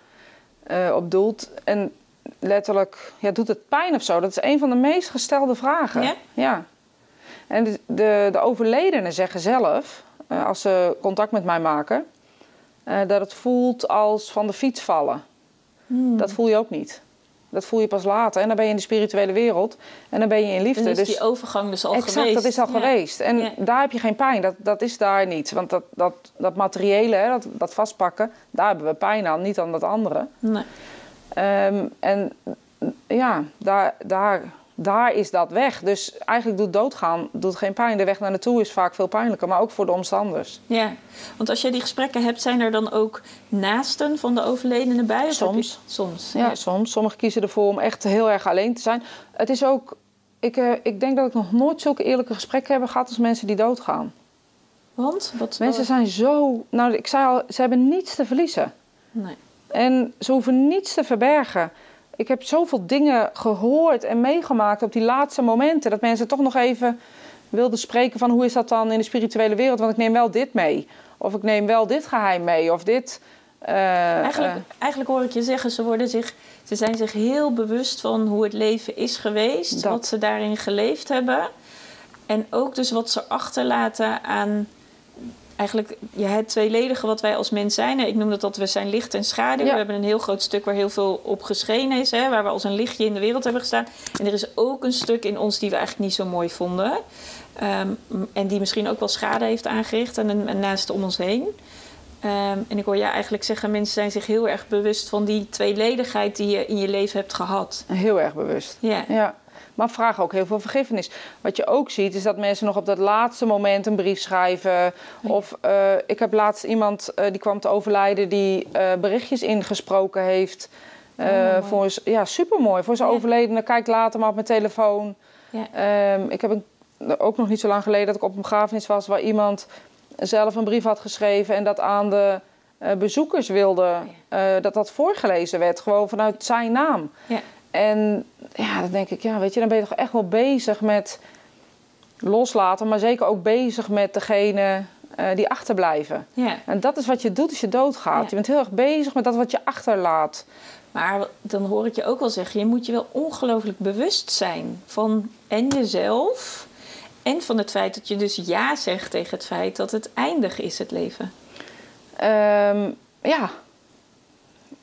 eh, op doelt. En letterlijk, ja, doet het pijn of zo? Dat is een van de meest gestelde vragen. Ja? Ja. En de, de, de overledenen zeggen zelf, eh, als ze contact met mij maken, eh, dat het voelt als van de fiets vallen. Hmm. Dat voel je ook niet. Dat voel je pas later. En dan ben je in de spirituele wereld. En dan ben je in liefde. Dan is dus die overgang dus al exact, geweest. dat is al Ja. geweest. En Ja. daar heb je geen pijn. Dat, dat is daar niet. Want dat, dat, dat materiële, hè, dat, dat vastpakken, daar hebben we pijn aan. Niet aan dat andere. Nee. Ehm, en ja, daar, daar, daar is dat weg. Dus eigenlijk doet doodgaan doet geen pijn. De weg naar naartoe is vaak veel pijnlijker. Maar ook voor de omstanders. Ja, want als jij die gesprekken hebt, zijn er dan ook naasten van de overledene bij? Of heb je- Soms. Soms. Ja, soms. Sommigen kiezen ervoor om echt heel erg alleen te zijn. Het is ook... Ik, eh, ik denk dat ik nog nooit zulke eerlijke gesprekken heb gehad als mensen die doodgaan. Want? Wat, Mensen zijn zo... Nou, ik zei al, ze hebben niets te verliezen. Nee. En ze hoeven niets te verbergen. Ik heb zoveel dingen gehoord en meegemaakt op die laatste momenten. Dat mensen toch nog even wilden spreken van hoe is dat dan in de spirituele wereld. Want ik neem wel dit mee. Of ik neem wel dit geheim mee. Of dit... eh, Eigenlijk, eh, eigenlijk hoor ik je zeggen, ze, worden zich, ze zijn zich heel bewust van hoe het leven is geweest. Dat. Wat ze daarin geleefd hebben. En ook dus wat ze achterlaten aan eigenlijk ja, het tweeledige wat wij als mens zijn. Ik noem dat dat we zijn licht en schaduw. Ja. We hebben een heel groot stuk waar heel veel op geschenen is. Hè, waar we als een lichtje in de wereld hebben gestaan. En er is ook een stuk in ons die we eigenlijk niet zo mooi vonden. Ehm, en die misschien ook wel schade heeft aangericht en, naast om ons heen. Ehm, en ik hoor jij eigenlijk zeggen, mensen zijn zich heel erg bewust van die tweeledigheid die je in je leven hebt gehad. heel erg bewust. Ja, Ja. Maar vragen ook heel veel vergiffenis. Wat je ook ziet, is dat mensen nog op dat laatste moment een brief schrijven. Of eh, ik heb laatst iemand die kwam te overlijden die berichtjes ingesproken heeft. Oh, voor, ja, supermooi. Voor zijn ja. overledene. Kijk later maar op mijn telefoon. Ja. Ehm, ik heb een, ook nog niet zo lang geleden dat ik op een begrafenis was... waar iemand zelf een brief had geschreven... en dat aan de bezoekers wilde uh, dat dat voorgelezen werd. Gewoon vanuit zijn naam. Ja. En ja, dan denk ik, ja, weet je, dan ben je toch echt wel bezig met loslaten... maar zeker ook bezig met degene uh, die achterblijven. Ja. En dat is wat je doet als je doodgaat. Je bent heel erg bezig met dat wat je achterlaat. Maar dan hoor ik je ook wel zeggen, je moet je wel ongelooflijk bewust zijn van en jezelf en van het feit dat je dus ja zegt tegen het feit dat het eindig is, het leven. Um, ja.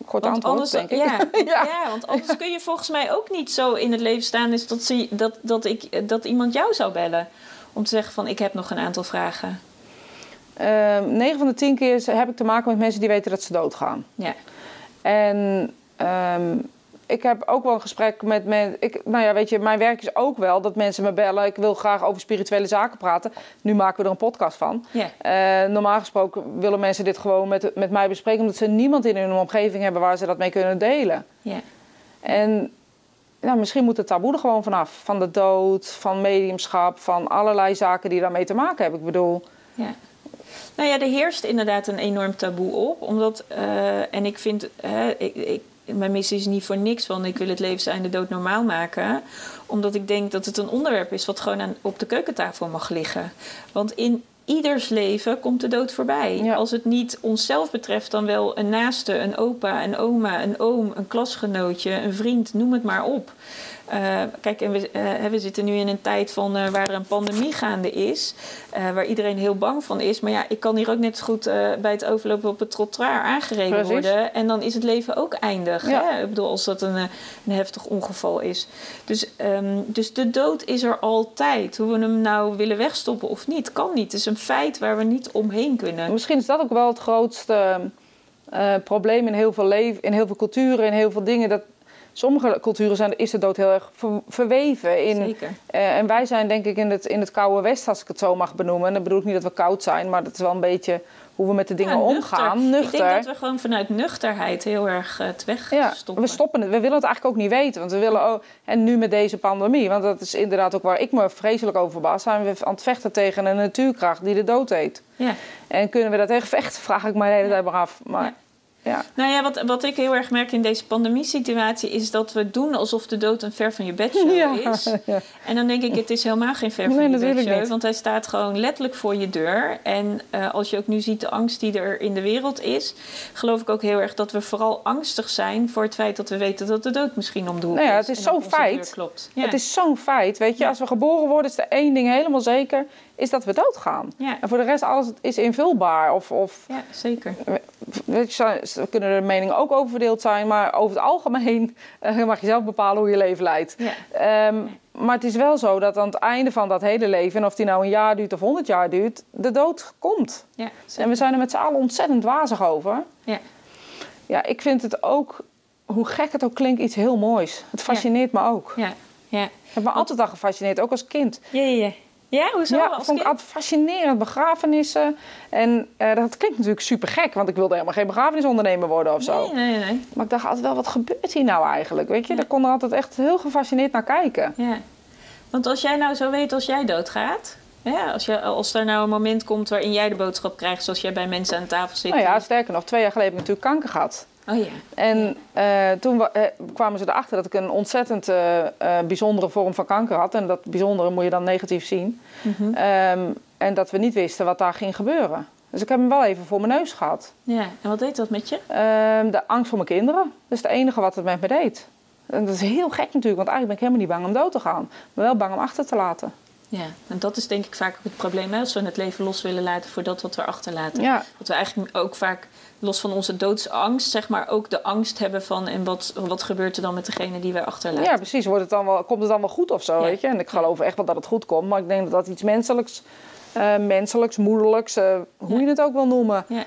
Kort want antwoord, anders, denk ik. Ja, ja. ja, want anders kun je volgens mij ook niet zo in het leven staan... Is dat, ze, dat, dat, ik, dat iemand jou zou bellen om te zeggen van ik heb nog een aantal vragen. Um, ehm, 9 van de 10 keer heb ik te maken met mensen die weten dat ze doodgaan. Ja. En Um, ik heb ook wel een gesprek met mensen. Nou ja, weet je, mijn werk is ook wel dat mensen me bellen. Ik wil graag over spirituele zaken praten. Nu maken we er een podcast van. Yeah. Uh, normaal gesproken willen mensen dit gewoon met, met mij bespreken, omdat ze niemand in hun omgeving hebben waar ze dat mee kunnen delen. Yeah. En nou, misschien moet het taboe er gewoon vanaf. Van de dood, van mediumschap, van allerlei zaken die daarmee te maken hebben. Ik bedoel. Ja. Nou ja, er heerst inderdaad een enorm taboe op. Omdat, uh, en ik vind, uh, ik, ik, mijn missie is niet voor niks van ik wil het levenseinde dood normaal maken. Omdat ik denk dat het een onderwerp is wat gewoon aan, op de keukentafel mag liggen. Want in ieders leven komt de dood voorbij. Als het niet onszelf betreft, dan wel een naaste, een opa, een oma, een oom, een klasgenootje, een vriend, noem het maar op. Uh, kijk, en we, uh, we zitten nu in een tijd van, uh, waar er een pandemie gaande is, waar iedereen heel bang van is. Maar ja, ik kan hier ook net zo goed bij het overlopen op het trottoir aangereden Precies. worden. En dan is het leven ook eindig. Ja. Hè? Ik bedoel, als dat een, een heftig ongeval is. Dus, um, dus de dood is er altijd. Hoe we hem nou willen wegstoppen of niet, kan niet. Het is een feit waar we niet omheen kunnen. Misschien is dat ook wel het grootste probleem in heel veel leven, in heel veel culturen, in heel veel dingen. Dat sommige culturen zijn, is de dood heel erg verweven. In, Zeker. Uh, en wij zijn denk ik in het, in het koude West, als ik het zo mag benoemen. En dat bedoel ik niet dat we koud zijn, maar dat is wel een beetje hoe we met de dingen omgaan. Nuchter. Ik denk dat we gewoon vanuit nuchterheid heel erg uh, het wegstoppen. Ja, we stoppen het. We willen het eigenlijk ook niet weten. Want we willen ook, en nu met deze pandemie, want dat is inderdaad ook waar ik me vreselijk over verbaas, zijn we aan het vechten tegen een natuurkracht die de dood heet. Ja. En kunnen we dat tegen vechten, vraag ik me de hele tijd maar af. Maar, ja. Nou ja, wat, wat ik heel erg merk in deze pandemiesituatie is dat we doen alsof de dood een ver van je bedshow ja, is. Ja. En dan denk ik, het is helemaal geen ver van je bedshow, want hij staat gewoon letterlijk voor je deur. En uh, als je ook nu ziet de angst die er in de wereld is, geloof ik ook heel erg dat we vooral angstig zijn voor het feit dat we weten dat de dood misschien om de hoek nou ja, Het is zo'n feit. Klopt. Het is zo'n feit. Weet je, als we geboren worden, is er één ding helemaal zeker is dat we doodgaan. Ja. En voor de rest, alles is invulbaar. Of, of, ja, zeker. Weet je, kunnen er meningen ook over verdeeld zijn, maar over het algemeen uh, mag je zelf bepalen hoe je leven leidt. Ja. Um, maar het is wel zo dat aan het einde van dat hele leven, en of die nou een jaar duurt of honderd jaar duurt, de dood komt. Ja, en we zijn er met z'n allen ontzettend wazig over. Ja. ja, ik vind het ook, hoe gek het ook klinkt, iets heel moois. Het fascineert me ook. Ja. Ja. Ik heb me altijd al gefascineerd, ook als kind. Ja, ja, ja. Ja, hoezo? Ja, dat vond ik altijd fascinerend. Begrafenissen. En uh, dat klinkt natuurlijk super gek, want ik wilde helemaal geen begrafenisondernemer worden of zo. Nee, nee, nee. Maar ik dacht altijd wel, wat gebeurt hier nou eigenlijk? Weet je, daar kon er altijd echt heel gefascineerd naar kijken. Ja. Want als jij nou zo weet als jij doodgaat, ja, als, je, als er nou een moment komt waarin jij de boodschap krijgt, zoals jij bij mensen aan tafel zit. Nou ja, sterker nog, twee jaar geleden heb ik natuurlijk kanker gehad. Oh ja. En uh, toen uh, kwamen ze erachter dat ik een ontzettend uh, bijzondere vorm van kanker had. En dat bijzondere moet je dan negatief zien. Mm -hmm. um, en dat we niet wisten wat daar ging gebeuren. Dus ik heb hem wel even voor mijn neus gehad. Ja, en wat deed dat met je? Um, de angst voor mijn kinderen. Dat is het enige wat het met me deed. En dat is heel gek natuurlijk, want eigenlijk ben ik helemaal niet bang om dood te gaan. Maar wel bang om achter te laten. Ja, en dat is denk ik vaak het probleem. Hè? Als we het leven los willen laten voor dat wat we achterlaten. Ja. Dat we eigenlijk ook vaak, los van onze doodsangst, zeg maar ook de angst hebben van... en wat, wat gebeurt er dan met degene die wij achterlaten? Ja, precies. Wordt het dan wel, komt het dan wel goed of zo, weet je? En ik geloof echt wel dat het goed komt. Maar ik denk dat dat iets menselijks, uh, menselijks moederlijks, uh, hoe je het ook wil noemen. Ja.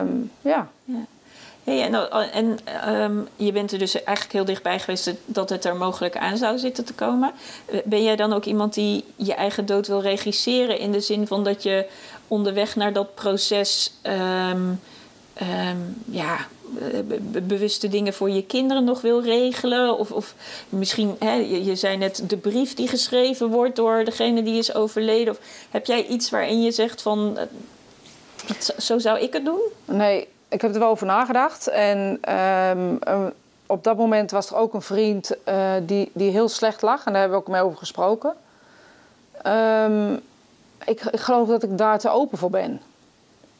Um, ja. ja. Hey, en en ehm, je bent er dus eigenlijk heel dichtbij geweest dat het er mogelijk aan zou zitten te komen. Eh, ben jij dan ook iemand die je eigen dood wil regisseren in de zin van dat je onderweg naar dat proces ehm, ehm, ja, bewuste dingen voor je kinderen nog wil regelen? Of, of misschien, hè, je, je, zei net de brief die geschreven wordt door degene die is overleden. Of heb jij iets waarin je zegt van, eh, zo zou ik het doen? Nee, ik heb er wel over nagedacht. En ehm, op dat moment was er ook een vriend die, die heel slecht lag. En daar hebben we ook mee over gesproken. Um, ik, ik geloof dat ik daar te open voor ben.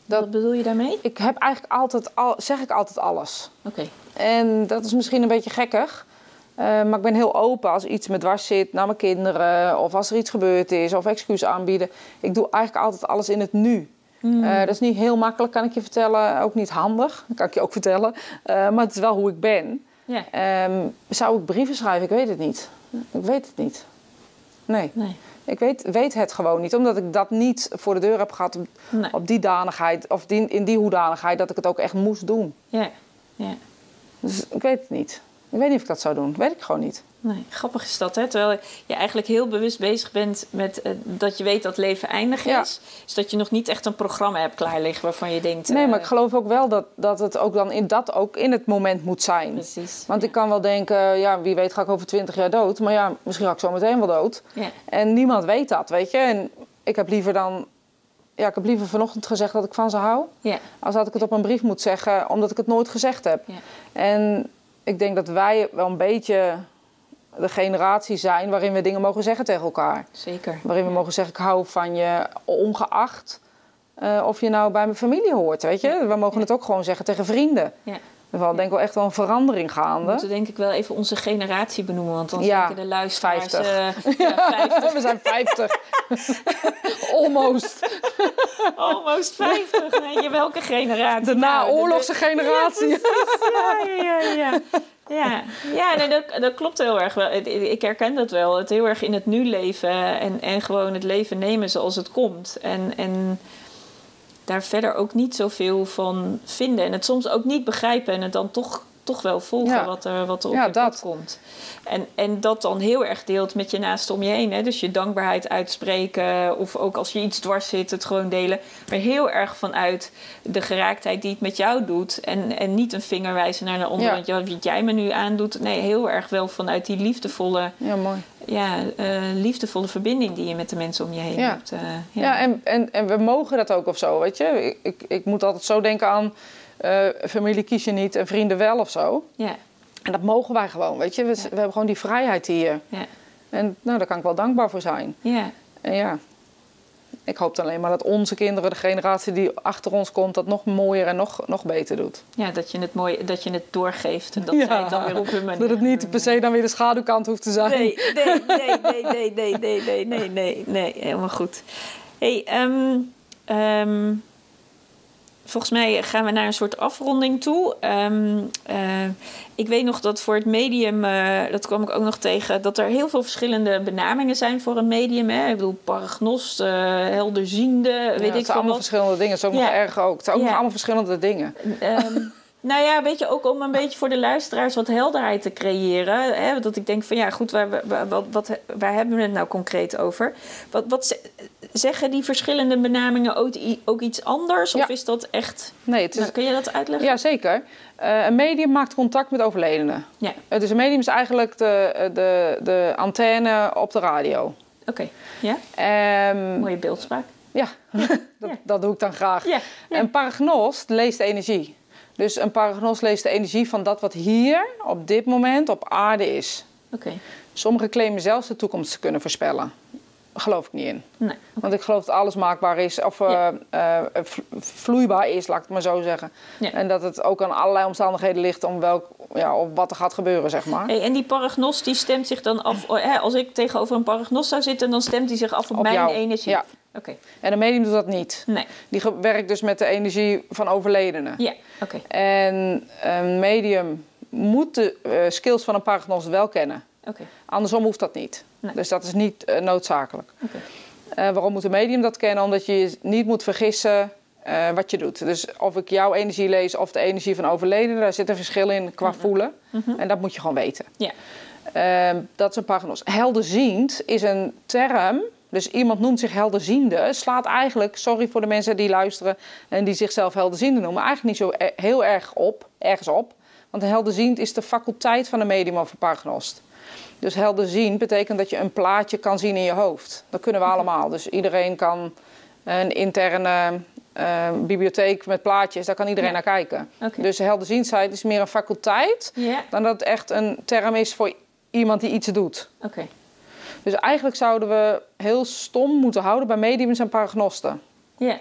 Dat, Wat bedoel je daarmee? Ik heb eigenlijk altijd, al, zeg ik altijd alles. Oké. En dat is misschien een beetje gekkig. Uh, maar ik ben heel open als iets met dwars zit naar mijn kinderen. Of als er iets gebeurd is. Of excuus aanbieden. Ik doe eigenlijk altijd alles in het nu. Mm. Uh, dat is niet heel makkelijk, kan ik je vertellen. Ook niet handig, kan ik je ook vertellen. Uh, maar het is wel hoe ik ben. Yeah. Um, zou ik brieven schrijven? Ik weet het niet. Ik weet het niet. Nee. nee. Ik weet, weet het gewoon niet, omdat ik dat niet voor de deur heb gehad op, op die danigheid, of die, in die hoedanigheid dat ik het ook echt moest doen. Ja, ja. Dus ik weet het niet. Ik weet niet of ik dat zou doen. Dat weet ik gewoon niet. Nee, grappig is dat, hè? Terwijl je eigenlijk heel bewust bezig bent met uh, dat je weet dat leven eindig is. Is dat je nog niet echt een programma hebt klaar liggen waarvan je denkt... Nee, maar ik eh, geloof ook wel dat, dat het ook dan in dat ook in het moment moet zijn. Precies. Want ik kan wel denken, ja, wie weet ga ik over twintig jaar dood. Maar ja, misschien ga ik zo meteen wel dood. Ja. En niemand weet dat, weet je. En ik heb liever dan... Ja, ik heb liever vanochtend gezegd dat ik van ze hou. Ja. Als dat ik het op een brief moet zeggen, omdat ik het nooit gezegd heb. Ja. En ik denk dat wij wel een beetje de generatie zijn waarin we dingen mogen zeggen tegen elkaar. Zeker. Waarin we mogen zeggen, ik hou van je, ongeacht uh, of je nou bij mijn familie hoort, weet je. We mogen het ook gewoon zeggen tegen vrienden. Ja. Er denk ik wel echt wel een verandering gaande. We moeten denk ik wel even onze generatie benoemen. Want dan ja, denken de luisteraars... 50. Uh, ja, 50. we zijn 50. Almost. Almost 50. Weet je welke generatie? De naoorlogse nou, generatie. Ja, ja, ja. ja. Ja, ja nee, dat, dat klopt heel erg wel. Ik herken dat wel. Het heel erg in het nu leven en, en gewoon het leven nemen zoals het komt. En, en daar verder ook niet zoveel van vinden. En het soms ook niet begrijpen en het dan toch toch wel volgen wat, er, wat er op ja, je pad komt. En, en dat dan heel erg deelt met je naast om je heen. Hè? Dus je dankbaarheid uitspreken. Of ook als je iets dwars zit, het gewoon delen. Maar heel erg vanuit de geraaktheid die het met jou doet. En, en niet een vinger wijzen naar de ander. Want ja, wat jij me nu aandoet. Nee, heel erg wel vanuit die liefdevolle... Ja, mooi. Ja, uh, liefdevolle verbinding die je met de mensen om je heen ja. hebt. Uh, ja, ja en, en, en we mogen dat ook of zo, weet je. Ik, ik, ik moet altijd zo denken aan uh, familie kies je niet en vrienden wel of zo. Ja. En dat mogen wij gewoon, weet je. We, ja. we hebben gewoon die vrijheid hier. Ja. En nou, daar kan ik wel dankbaar voor zijn. Ja. En ja, ik hoop alleen maar dat onze kinderen, de generatie die achter ons komt, dat nog mooier en nog, nog beter doet. Ja, dat je het, mooi, dat je het doorgeeft en dat ja, zij het dan weer op hun manier... Dat het niet per se dan weer de schaduwkant hoeft te zijn. Nee, nee, nee, nee, nee, nee, nee, nee, nee, nee, nee, helemaal goed. hey, um, um, volgens mij gaan we naar een soort afronding toe. Um, uh, ik weet nog dat voor het medium, uh, dat kwam ik ook nog tegen, dat er heel veel verschillende benamingen zijn voor een medium. Hè? Ik bedoel, paragnost, uh, helderziende, ja, weet ik veel. Het zijn allemaal verschillende dingen. Het is ook ja. nog erg ook. Het zijn ook ja. nog allemaal verschillende dingen. Um, Nou ja, weet je, ook om een beetje voor de luisteraars wat helderheid te creëren. Hè? Dat ik denk van ja, goed, waar, wat, wat, waar hebben we het nou concreet over? Wat, wat zeggen die verschillende benamingen ook, ook iets anders? Ja. Of is dat echt. Nee, het is... nou, kun je dat uitleggen? Ja, zeker. Uh, een medium maakt contact met overledenen. Ja. Uh, dus een medium is eigenlijk de, de, de antenne op de radio. Oké, okay. ja. Um, Mooie beeldspraak. Ja, dat, ja. dat doe ik dan graag. Ja. Een paragnost leest energie. Dus een paragnost leest de energie van dat wat hier op dit moment op aarde is. Oké. Okay. Sommigen claimen zelfs de toekomst te kunnen voorspellen. Geloof ik niet in. Nee, okay. Want ik geloof dat alles maakbaar is, of ja. uh, uh, vloeibaar is, laat ik het maar zo zeggen. Ja. En dat het ook aan allerlei omstandigheden ligt om welk, ja, of wat er gaat gebeuren, zeg maar. Hey, en die paragnost die stemt zich dan af, hè, als ik tegenover een paragnost zou zitten, dan stemt hij zich af op, op mijn jou. energie. Ja. Okay. En een medium doet dat niet. Nee. Die werkt dus met de energie van overledenen. Ja, oké. Okay. En een medium moet de uh, skills van een paragnost wel kennen. Okay. Andersom hoeft dat niet. Nee. Dus dat is niet uh, noodzakelijk. Okay. Uh, waarom moet een medium dat kennen? Omdat je je niet moet vergissen eh, wat je doet. Dus of ik jouw energie lees of de energie van overledene, daar zit een verschil in qua voelen. En dat moet je gewoon weten. Ja. Ehm, dat is een paragnost. Helderziend is een term. Dus iemand noemt zich helderziende. Slaat eigenlijk, sorry voor de mensen die luisteren en die zichzelf helderziende noemen, eigenlijk niet zo e- heel erg op, ergens op. Want helderziend is de faculteit van een medium of een paragnost. Dus helderziend betekent dat je een plaatje kan zien in je hoofd. Dat kunnen we allemaal. Dus iedereen kan een interne eh, bibliotheek met plaatjes, daar kan iedereen Ja. naar kijken. Oké. Dus helderziendheid is meer een faculteit dan dat het echt een term is voor iemand die iets doet. oké. Dus eigenlijk zouden we heel stom moeten houden bij mediums en paragnosten. Ja,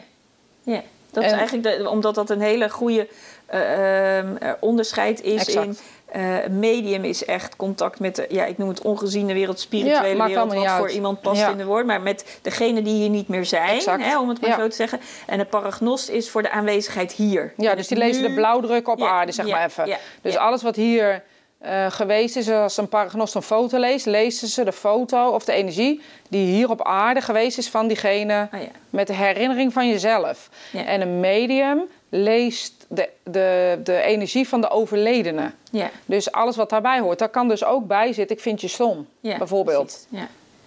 ja. Dat is En- eigenlijk de- omdat dat een hele goede eh, ehm, eh, onderscheid is Exact. in eh, medium is echt contact met de, ja, ik noem het ongeziene wereld, spirituele Ja, wereld, wat voor uit. iemand past Ja. in de woord, maar met degene die hier niet meer zijn, hè, om het maar Ja. zo te zeggen. En een paragnost is voor de aanwezigheid hier. Ja, dus die lezen de blauwdruk op aarde, zeg maar even. dus alles wat hier eh, geweest is, als een paragnost een foto leest, lezen ze de foto of de energie die hier op aarde geweest is van diegene Oh ja. met de herinnering van jezelf. Ja. En een medium leest de, de, de energie van de overledene. Ja, Dus alles wat daarbij hoort. Daar kan dus ook bij zitten, ik vind je stom, ja, bijvoorbeeld.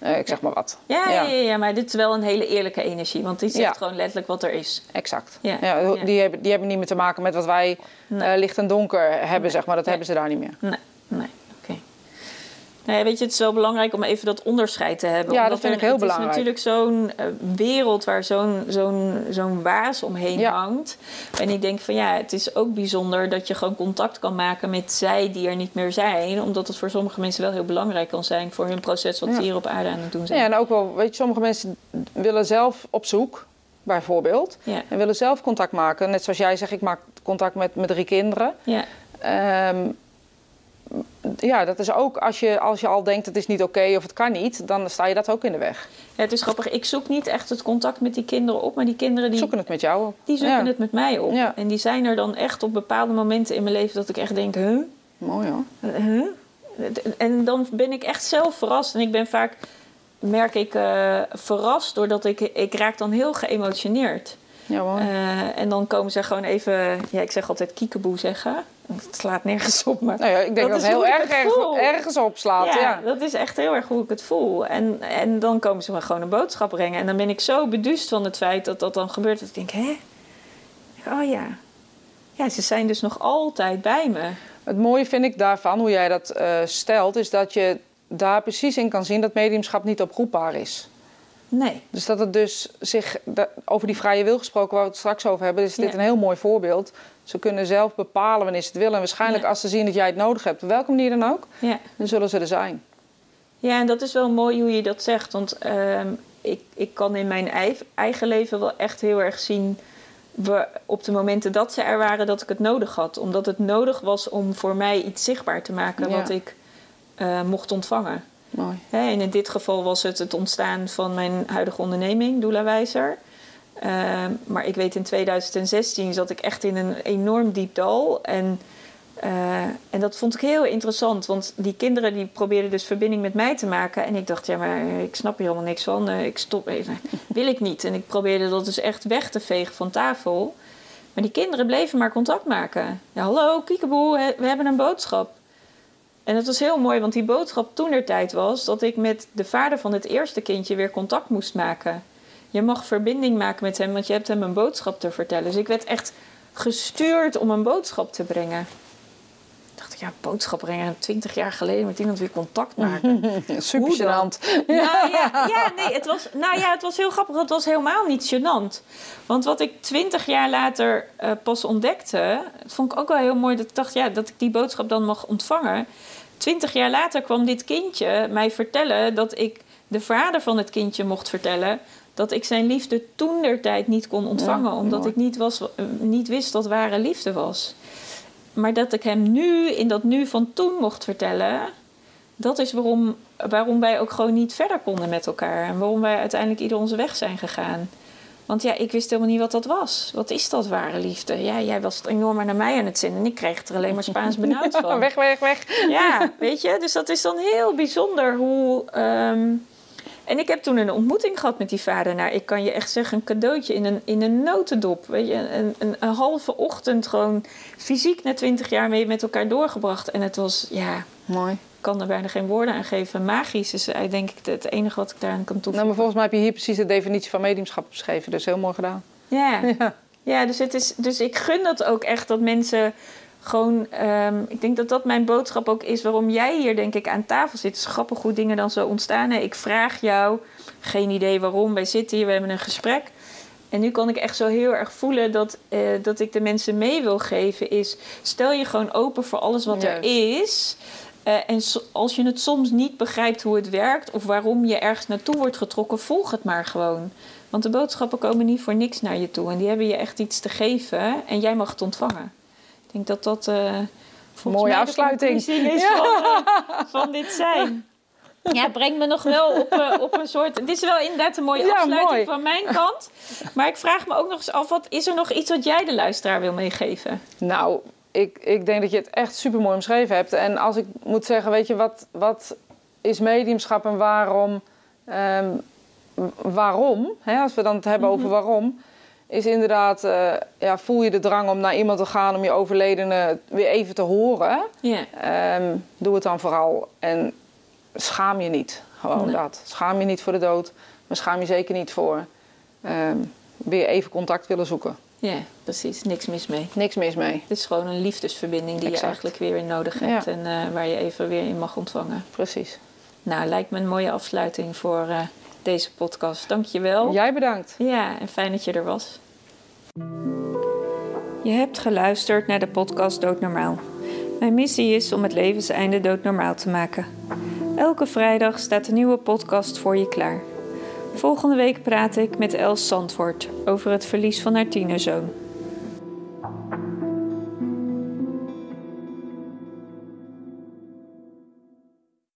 Eh, ik zeg maar wat. Ja, ja. Ja, ja, maar dit is wel een hele eerlijke energie, want die zegt Ja. gewoon letterlijk wat er is. Exact. Ja. Die, hebben, die hebben niet meer te maken met wat wij Nee. eh, licht en donker hebben, Nee. zeg maar. Dat Nee. hebben ze daar niet meer. Nee, nee. Nee, weet je, het is wel belangrijk om even dat onderscheid te hebben. Ja, omdat dat vind er- ik heel belangrijk. Het is natuurlijk zo'n eh, wereld waar zo'n zo'n zo'n waas omheen Ja. hangt. En ik denk van ja, het is ook bijzonder dat je gewoon contact kan maken met zij die er niet meer zijn. Omdat het voor sommige mensen wel heel belangrijk kan zijn voor hun proces wat Ja. ze hier op aarde aan het doen zijn. Ja, en ook wel, weet je, sommige mensen willen zelf op zoek, bijvoorbeeld. Ja, En willen zelf contact maken. Net zoals jij zegt, ik maak contact met mijn drie kinderen. ja, Ehm, ja, dat is ook als je, als je al denkt het is niet oké of het kan niet, dan sta je dat ook in de weg. Ja, het is grappig. Ik zoek niet echt het contact met die kinderen op, maar die kinderen die, Zoeken het met jou op. die zoeken Ja. het met mij op. Ja. En die zijn er dan echt op bepaalde momenten in mijn leven dat ik echt denk, huh? Mooi hoor. Huh? En dan ben ik echt zelf verrast. En ik ben vaak, merk ik, eh, verrast doordat ik, ik raak dan heel geëmotioneerd. Ja. Eh, en dan komen ze gewoon even, ja, ik zeg altijd kiekeboe zeggen. Het slaat nergens op, maar nou ja, ik denk dat, het heel erg, erg ergens opslaat. ja, Ja, dat is echt heel erg hoe ik het voel. En, en dan komen ze me gewoon een boodschap brengen. En dan ben ik zo beduust van het feit dat dat dan gebeurt. Dat ik denk, hè? Oh ja. Ja, ze zijn dus nog altijd bij me. Het mooie vind ik daarvan, hoe jij dat eh, stelt, is dat je daar precies in kan zien dat mediumschap niet oproepbaar is. Nee. Dus dat het dus zich, over die vrije wil gesproken, waar we het straks over hebben, is dit Ja. een heel mooi voorbeeld. Ze kunnen zelf bepalen wanneer ze het willen. En waarschijnlijk Ja. als ze zien dat jij het nodig hebt, op welke manier dan ook, Ja. dan zullen ze er zijn. Ja, en dat is wel mooi hoe je dat zegt. Want ehm, ik, ik kan in mijn ei- eigen leven wel echt heel erg zien... We, op de momenten dat ze er waren, dat ik het nodig had. Omdat het nodig was om voor mij iets zichtbaar te maken... Wat ik eh, mocht ontvangen. En in dit geval was het het ontstaan van mijn huidige onderneming, Doula Wijzer. Ehm, maar ik weet in 2016 zat ik echt in een enorm diep dal. En, eh, en dat vond ik heel interessant. Want die kinderen die probeerden dus verbinding met mij te maken. En ik dacht, ja, maar ik snap hier helemaal niks van. Eh, ik stop even. Wil ik niet. En ik probeerde dat dus echt weg te vegen van tafel. Maar die kinderen bleven maar contact maken. Ja, hallo, kiekeboe, we hebben een boodschap. En het was heel mooi, want die boodschap toen er tijd was dat ik met de vader van het eerste kindje weer contact moest maken. Je mag verbinding maken met hem, want je hebt hem een boodschap te vertellen. Dus ik werd echt gestuurd om een boodschap te brengen. Ik dacht, ja, boodschap brengen, twintig jaar geleden met iemand weer contact maken. Super gênant. Nou ja, ja, nee, het was, nou ja, het was heel grappig. Het was helemaal niet gênant. Want wat ik twintig jaar later eh, pas ontdekte... dat vond ik ook wel heel mooi. Dat ik dacht, ja, dat ik die boodschap dan mag ontvangen. Twintig jaar later kwam dit kindje mij vertellen... dat ik de vader van het kindje mocht vertellen... dat ik zijn liefde toen der tijd niet kon ontvangen. Ja, omdat mooi. ik niet, was, eh, niet wist wat ware liefde was. Maar dat ik hem nu, in dat nu van toen mocht vertellen... dat is waarom, waarom wij ook gewoon niet verder konden met elkaar. En waarom wij uiteindelijk ieder onze weg zijn gegaan. Want ja, ik wist helemaal niet wat dat was. Wat is dat ware liefde? Ja, jij was het enorm naar mij aan het zinnen. En ik kreeg er alleen maar Spaans benauwd van. weg, weg, weg. Ja, weet je? Dus dat is dan heel bijzonder hoe... ehm, En ik heb toen een ontmoeting gehad met die vader. Nou, ik kan je echt zeggen, een cadeautje in een, in een notendop. Weet je, een, een, een halve ochtend gewoon fysiek na twintig jaar mee met elkaar doorgebracht. En het was, ja, Mooi. Kan er bijna geen woorden aan geven. Magisch is eigenlijk denk ik het enige wat ik daaraan kan Nou, toevoegen. maar volgens mij heb je hier precies de definitie van mediumschap beschreven. Dus heel mooi gedaan. Ja. Ja. Ja, dus, het is, dus ik gun dat ook echt dat mensen gewoon. ehm, ik denk dat dat mijn boodschap ook is waarom jij hier, denk ik, aan tafel zit. Grappig hoe dingen dan zo ontstaan. hè. Ik vraag jou, geen idee waarom, wij zitten hier, we hebben een gesprek. En nu kan ik echt zo heel erg voelen dat, eh, dat ik de mensen mee wil geven. Is stel je gewoon open voor alles wat er is. Eh, en so- als je het soms niet begrijpt hoe het werkt of waarom je ergens naartoe wordt getrokken, volg het maar gewoon. Want de boodschappen komen niet voor niks naar je toe. En die hebben je echt iets te geven en jij mag het ontvangen. Ik denk dat dat eh volgens Mooie de afsluiting. is van, eh, van dit zijn. Ja, breng me nog wel op, op een soort... Dit is wel inderdaad een mooie Ja, afsluiting mooi. van mijn kant. Maar ik vraag me ook nog eens af... Wat, is er nog iets wat jij de luisteraar wil meegeven? Nou, ik, ik denk dat je het echt super mooi omschreven hebt. En als ik moet zeggen, weet je, wat, wat is mediumschap en waarom? ehm, waarom, hè, als we dan het hebben over waarom, is inderdaad, eh, ja, voel je de drang om naar iemand te gaan om je overledene weer even te horen. Ja, Ehm, doe het dan vooral en schaam je niet. Gewoon Nee. dat. Schaam je niet voor de dood, maar schaam je zeker niet voor ehm, weer even contact willen zoeken. Ja, precies. Niks mis mee. Niks mis mee, Het is gewoon een liefdesverbinding die Exact. je eigenlijk weer nodig hebt. Ja. En eh, waar je even weer in mag ontvangen. precies. Nou, lijkt me een mooie afsluiting voor eh, deze podcast. Dank je wel. Jij bedankt. Ja, en fijn dat je er was. Je hebt geluisterd naar de podcast Doodnormaal. Mijn missie is om het levenseinde doodnormaal te maken. Elke vrijdag staat een nieuwe podcast voor je klaar. Volgende week praat ik met Els Zandvoort over het verlies van haar tienerzoon.